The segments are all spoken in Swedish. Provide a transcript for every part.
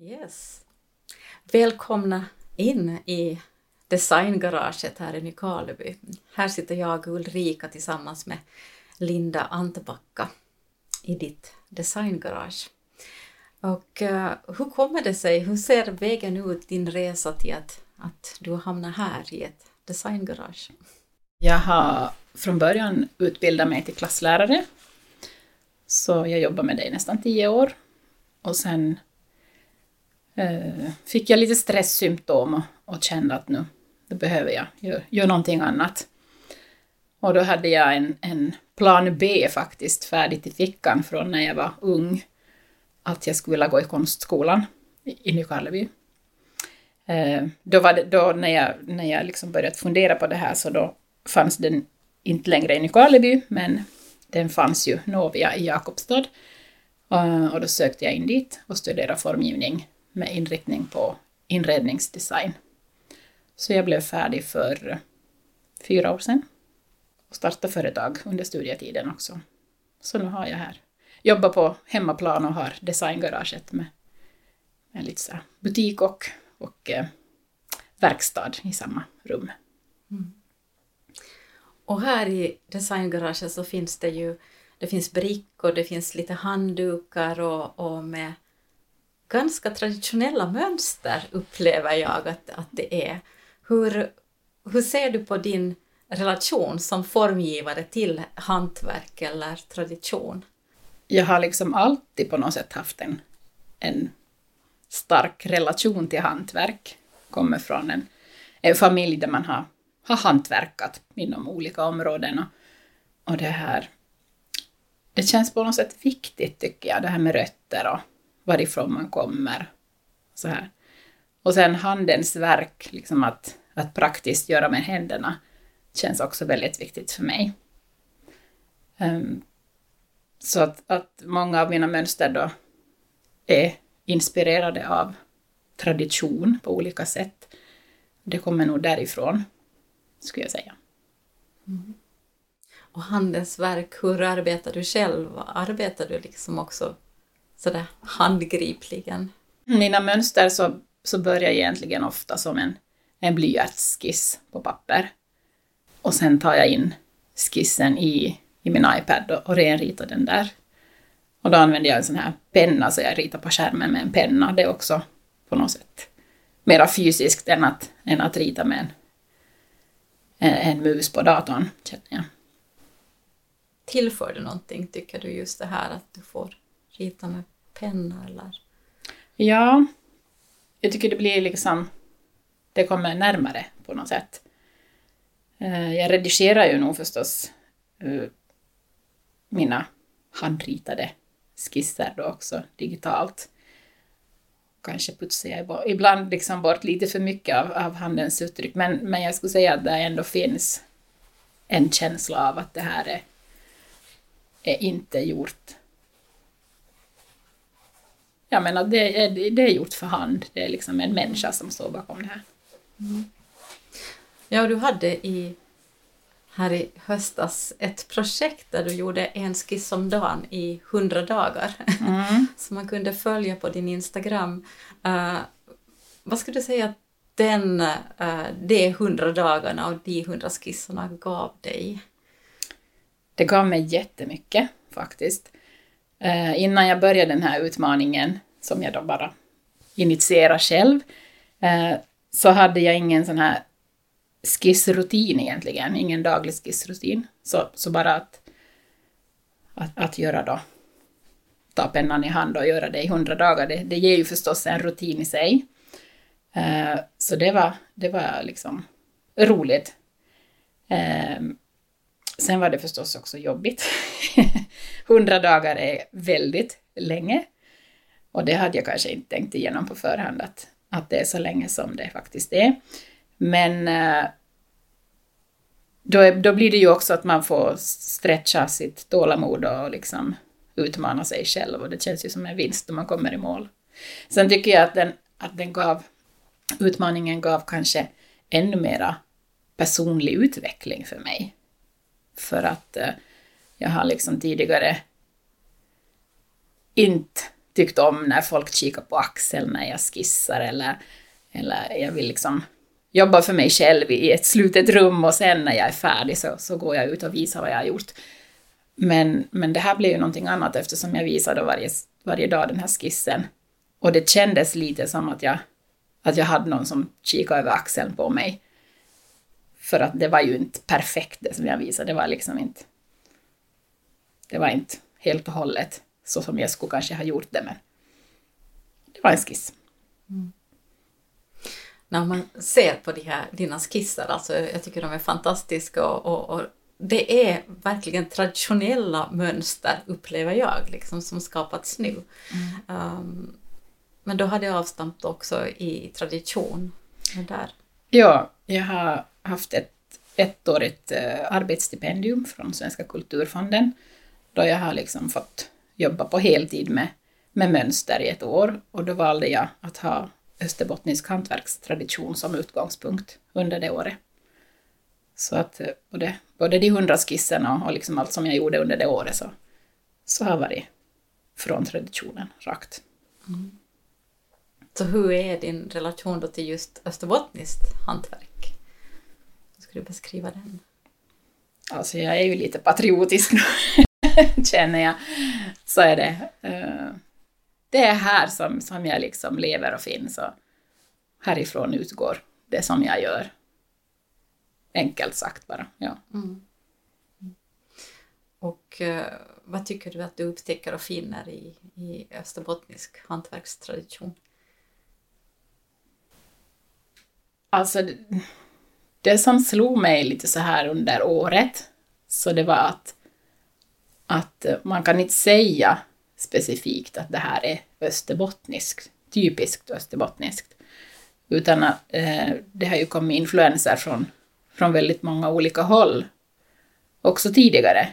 Yes. Välkomna in i designgaraget här i Nykarleby. Här sitter jag Ulrika tillsammans med Linda Antbacka i ditt designgarage. Och uh, hur kommer det sig, hur ser vägen ut, din resa till att, att du hamnar här i ett designgarage? Jag har från början utbildat mig till klasslärare. Så jag jobbar med det i nästan tio år. Och sen Eh, fick jag lite stresssymptom och, och kände att nu då behöver jag göra gör någonting annat. Och då hade jag en, en plan B faktiskt färdigt i fickan från när jag var ung. Att jag skulle vilja gå i konstskolan i, i Nykarleby. Eh, då var det, då när jag, när jag liksom började fundera på det här så då fanns den inte längre i Nykarleby, men den fanns ju Novia i Jakobstad. Eh, och då sökte jag in dit och studerade formgivning med inriktning på inredningsdesign. Så jag blev färdig för fyra år sedan och startade företag under studietiden också. Så nu har jag här, jobbar på hemmaplan och har designgaraget med, med lite så butik och, och eh, verkstad i samma rum. Mm. Och här i designgaraget så finns det ju det finns brickor, det finns lite handdukar och, och med ganska traditionella mönster upplever jag att, att det är. Hur, hur ser du på din relation som formgivare till hantverk eller tradition? Jag har liksom alltid på något sätt haft en, en stark relation till hantverk. Kommer från en, en familj där man har, har hantverkat inom olika områden. Och, och det här det känns på något sätt viktigt tycker jag, det här med rötter och varifrån man kommer. Så här. Och sen handens verk, liksom att, att praktiskt göra med händerna, känns också väldigt viktigt för mig. Um, så att, att många av mina mönster då är inspirerade av tradition på olika sätt. Det kommer nog därifrån, skulle jag säga. Mm och handens verk, hur arbetar du själv? Arbetar du liksom också sådär handgripligen? Mina mönster så, så börjar egentligen ofta som en, en blyertsskiss på papper. Och sen tar jag in skissen i, i min iPad och, och renritar den där. Och då använder jag en sån här penna, så jag ritar på skärmen med en penna. Det är också på något sätt mera fysiskt än att, än att rita med en, en, en mus på datorn, känner jag tillför det någonting, tycker du, just det här att du får rita med penna eller? Ja, jag tycker det blir liksom, det kommer närmare på något sätt. Eh, jag redigerar ju nog förstås eh, mina handritade skisser då också digitalt. Kanske putsar jag ibland liksom bort lite för mycket av, av handens uttryck, men, men jag skulle säga att det ändå finns en känsla av att det här är är inte gjort jag menar, det är, det är gjort för hand. Det är liksom en människa som står bakom det här. Mm. Ja, du hade i, här i höstas ett projekt där du gjorde en skiss om dagen i hundra dagar mm. som man kunde följa på din Instagram. Uh, vad skulle du säga att den, uh, de hundra dagarna och de hundra skisserna gav dig? Det gav mig jättemycket faktiskt. Eh, innan jag började den här utmaningen, som jag då bara initierade själv, eh, så hade jag ingen sån här skissrutin egentligen, ingen daglig skissrutin. Så, så bara att, att, att göra då, ta pennan i hand och göra det i hundra dagar, det, det ger ju förstås en rutin i sig. Eh, så det var, det var liksom roligt. Eh, Sen var det förstås också jobbigt. Hundra dagar är väldigt länge. Och det hade jag kanske inte tänkt igenom på förhand, att, att det är så länge som det faktiskt är. Men eh, då, då, då blir det ju också att man får stretcha sitt tålamod och liksom utmana sig själv och det känns ju som en vinst när man kommer i mål. Sen tycker jag att den, att den gav, utmaningen gav kanske ännu mera personlig utveckling för mig. För att eh, jag har liksom tidigare inte tyckt om när folk kikar på axeln när jag skissar eller, eller jag vill liksom jobba för mig själv i ett slutet rum och sen när jag är färdig så, så går jag ut och visar vad jag har gjort. Men, men det här blev ju någonting annat eftersom jag visade varje, varje dag den här skissen. Och det kändes lite som att jag, att jag hade någon som kikade över axeln på mig. För att det var ju inte perfekt det som jag visade, det var liksom inte... Det var inte helt och hållet så som jag skulle kanske ha gjort det, men det var en skiss. Mm. När man ser på de här, dina skisser, alltså jag tycker de är fantastiska och, och, och det är verkligen traditionella mönster, upplever jag, liksom, som skapats nu. Mm. Um, men då hade jag avstamp också i tradition. Där. Ja, jag har haft ett ettårigt eh, arbetsstipendium från Svenska kulturfonden, då jag har liksom fått jobba på heltid med, med mönster i ett år, och då valde jag att ha österbottnisk hantverkstradition som utgångspunkt under det året. Så att eh, både, både de hundra skisserna och liksom allt som jag gjorde under det året så, så har varit från traditionen rakt. Mm. Så hur är din relation då till just österbottniskt hantverk? Skulle du beskriva den? Alltså jag är ju lite patriotisk nu, känner jag. Så är det. Uh, det är här som, som jag liksom lever och finns och härifrån utgår det som jag gör. Enkelt sagt bara. Ja. Mm. Och eh, vad tycker du att du upptäcker och finner i, i österbottnisk hantverkstradition? Alltså, det, som slog mig lite så här under året, så det var att, att man kan inte säga specifikt att det här är österbottniskt, typiskt österbottniskt. Utan att eh, det har ju kommit influenser från, från väldigt många olika håll också tidigare.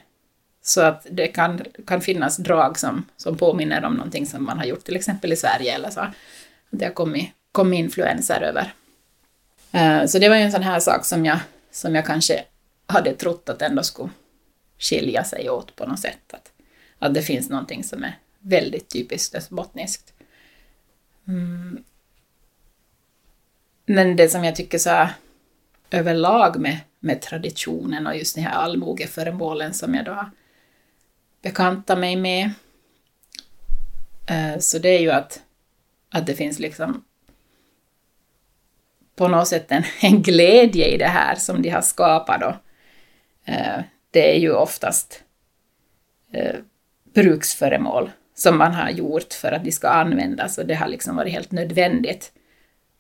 Så att det kan, kan finnas drag som, som påminner om någonting som man har gjort till exempel i Sverige eller så. Det har kommit, kommit influenser över. Eh, så det var ju en sån här sak som jag, som jag kanske hade trott att ändå skulle skilja sig åt på något sätt. Att, att det finns någonting som är väldigt typiskt österbottniskt. Mm. Men det som jag tycker så här, överlag med, med traditionen och just de här allmogeföremålen som jag då har bekantat mig med, eh, så det är ju att, att det finns liksom på något sätt en, en glädje i det här som de har skapat då. Eh, det är ju oftast eh, bruksföremål som man har gjort för att de ska användas och det har liksom varit helt nödvändigt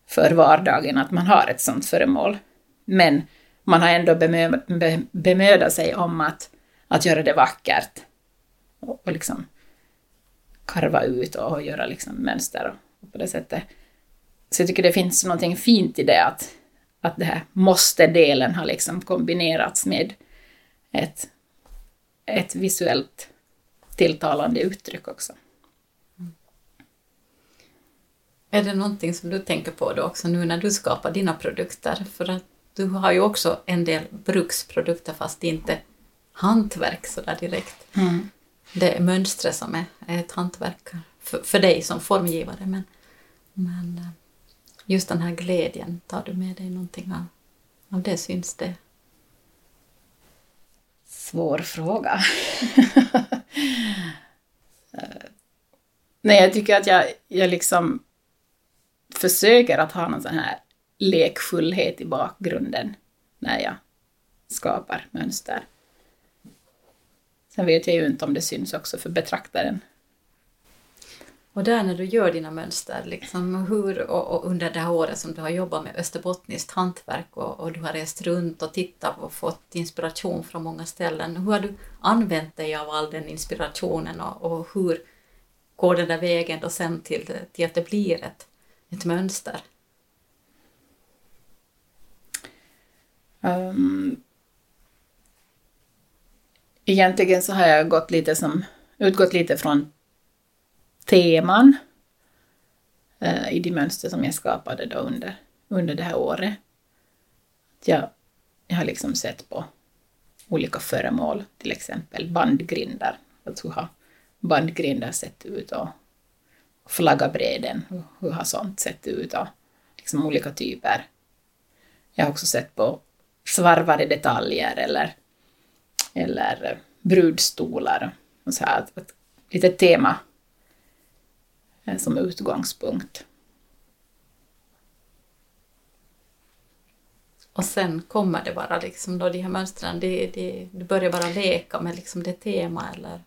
för vardagen att man har ett sådant föremål. Men man har ändå bemö, bemödat sig om att, att göra det vackert och, och liksom karva ut och göra liksom mönster och, och på det sättet. Så jag tycker det finns någonting fint i det att, att det här måste-delen har liksom kombinerats med ett, ett visuellt tilltalande uttryck också. Är det någonting som du tänker på då också nu när du skapar dina produkter? För att du har ju också en del bruksprodukter fast inte hantverk sådär direkt. Mm. Det är mönstret som är, ett hantverk för, för dig som formgivare. Men, men eh, just den här glädjen, tar du med dig någonting av, av det? Syns det? Svår fråga. Nej, jag tycker att jag, jag liksom försöker att ha någon sån här lekfullhet i bakgrunden när jag skapar mönster. Sen vet jag ju inte om det syns också för betraktaren. Och där när du gör dina mönster, liksom hur, och, och, under det här året som du har jobbat med österbottniskt hantverk och, och, du har rest runt och tittat och fått inspiration från många ställen, hur har du använt dig av all den inspirationen och, och hur går den där vägen då sen till, till att det blir ett, ett mönster? Um, egentligen så har jag gått lite som, utgått lite från teman eh, i de mönster som jag skapade då under, under det här året. Jag, jag har liksom sett på olika föremål, till exempel bandgrindar. Alltså hur har bandgrindar sett ut och flaggabreden, hur, har sånt sett ut och liksom olika typer. Jag har också sett på svarvade detaljer eller, eller brudstolar och så här, ett, ett litet tema som utgångspunkt. Och sen kommer det bara liksom då de här mönstren, det, det, du börjar bara leka med liksom det tema eller?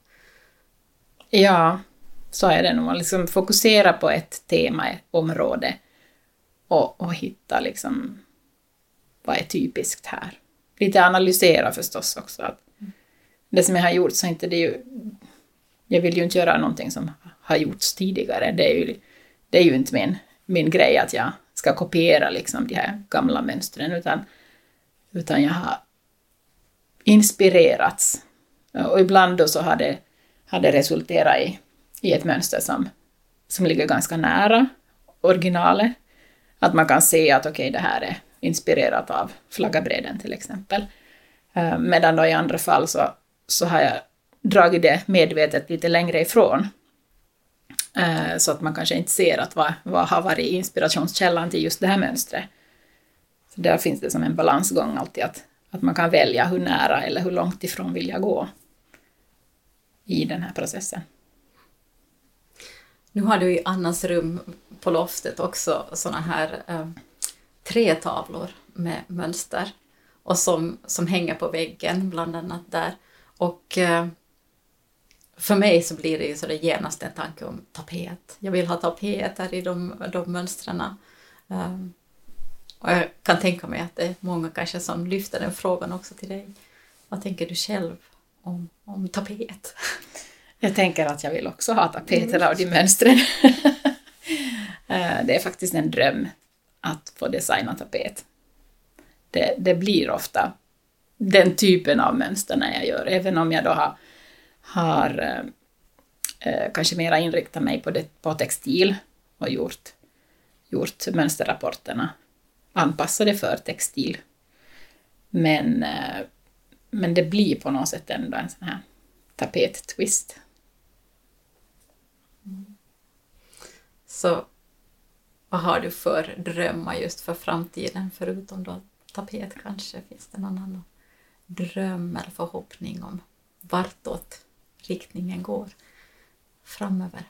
Ja, så är det nog. Liksom fokuserar på ett tema, ett område och, och hitta liksom vad är typiskt här. Lite analysera förstås också. Att det som jag har gjort så inte det ju... Jag vill ju inte göra någonting som har gjorts tidigare. Det är ju, det är ju inte min, min grej att jag ska kopiera liksom de här gamla mönstren, utan, utan jag har inspirerats. Och ibland då så har det, har det resulterat i, i ett mönster som, som ligger ganska nära originalet. Att man kan se att okej, okay, det här är inspirerat av flaggabreden till exempel. Eh, medan då i andra fall så, så har jag dragit det medvetet lite längre ifrån. Eh, så att man kanske inte ser att vad, vad har varit inspirationskällan till just det här mönstret. Så där finns det som en balansgång alltid, att, att man kan välja hur nära eller hur långt ifrån vill jag gå i den här processen. Nu har du i Annas rum på loftet också såna här eh, tre tavlor med mönster och som, som hänger på väggen bland annat där. Och eh, för mig så blir det ju så det genast en tanke om tapet. Jag vill ha tapeter i de, de mönstren. Um, och jag kan tänka mig att det är många kanske som lyfter den frågan också till dig. Vad tänker du själv om, om tapet? Jag tänker att jag vill också ha tapeter av de mönstren. Eh, det är faktiskt en dröm att få designa tapet. Det, det blir ofta den typen av mönster när jag gör, även om jag då har har eh, eh, kanske mera inriktat mig på, det, på textil och gjort, gjort mönsterrapporterna anpassade för textil. Men, eh, men det blir på något sätt ändå en sån här tapet-twist. Mm. Så vad har du för drömmar just för framtiden, förutom då tapet kanske? Finns det någon annan dröm eller förhoppning om vartåt riktningen går framöver.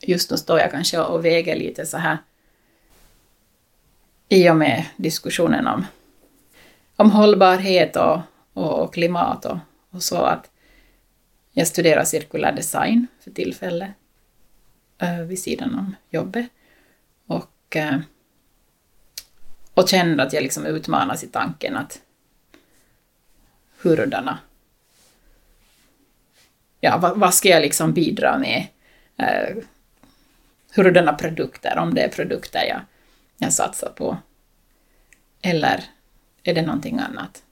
Just nu står jag kanske och väger lite så här i och med diskussionen om, om hållbarhet och, och, och klimat och, och, så att jag studerar cirkulär design för tillfället eh, vid sidan om jobbet. Och, eh, och känner att jag liksom utmanas i tanken att hurdarna. Ja, vad, vad, ska jag liksom bidra med? Eh, hurdana produkter, om det är produkter jag, jag satsar på. Eller är det någonting annat?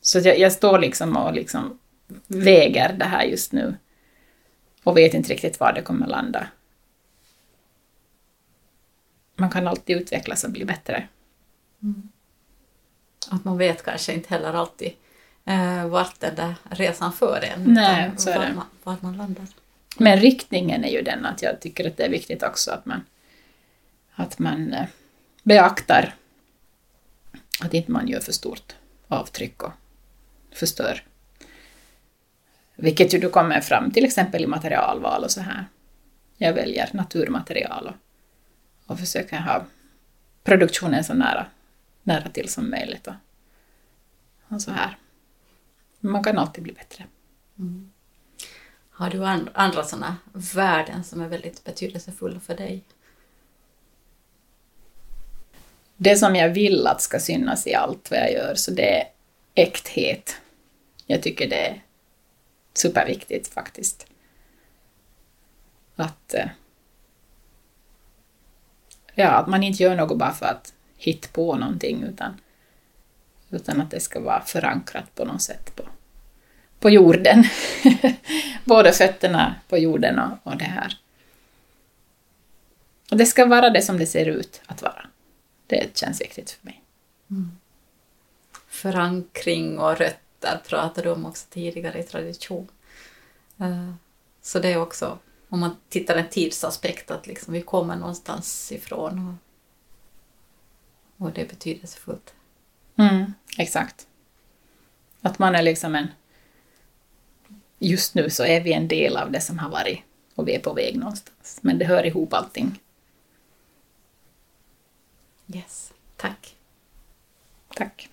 Så jag, jag står liksom och liksom väger det här just nu och vet inte riktigt var det kommer landa. Man kan alltid utvecklas och bli bättre. Mm. Att man vet kanske inte heller alltid eh, vart den där resan för en. Nej, så är var det. Man, var man landar. Men riktningen är ju den att jag tycker att det är viktigt också att man, att man eh, beaktar att inte man gör för stort avtryck och förstör. Vilket ju du kommer fram till exempel i materialval och så här. Jag väljer naturmaterial och, och försöker ha produktionen så nära, nära till som möjligt. Och, och så här. Man kan alltid bli bättre. Mm. Har du and andra sådana värden som är väldigt betydelsefulla för dig? Det som jag vill att ska synas i allt vad jag gör, så det är äkthet. Jag tycker det är superviktigt faktiskt. Att, eh, ja, att man inte gör något bara för att hitta på någonting, utan, utan att det ska vara förankrat på något sätt på, på jorden. Både fötterna på jorden och, och det här. Och det ska vara det som det ser ut att vara. Det känns viktigt för mig. Mm. Förankring och rötter pratade du om också tidigare i tradition. Eh, så det är också, om man tittar en tidsaspekt, att liksom vi kommer någonstans ifrån och, och det är betydelsefullt. Mm, exakt. Att man är liksom en... Just nu så är vi en del av det som har varit och vi är på väg någonstans. Men det hör ihop allting. Yes. Tack. Tack.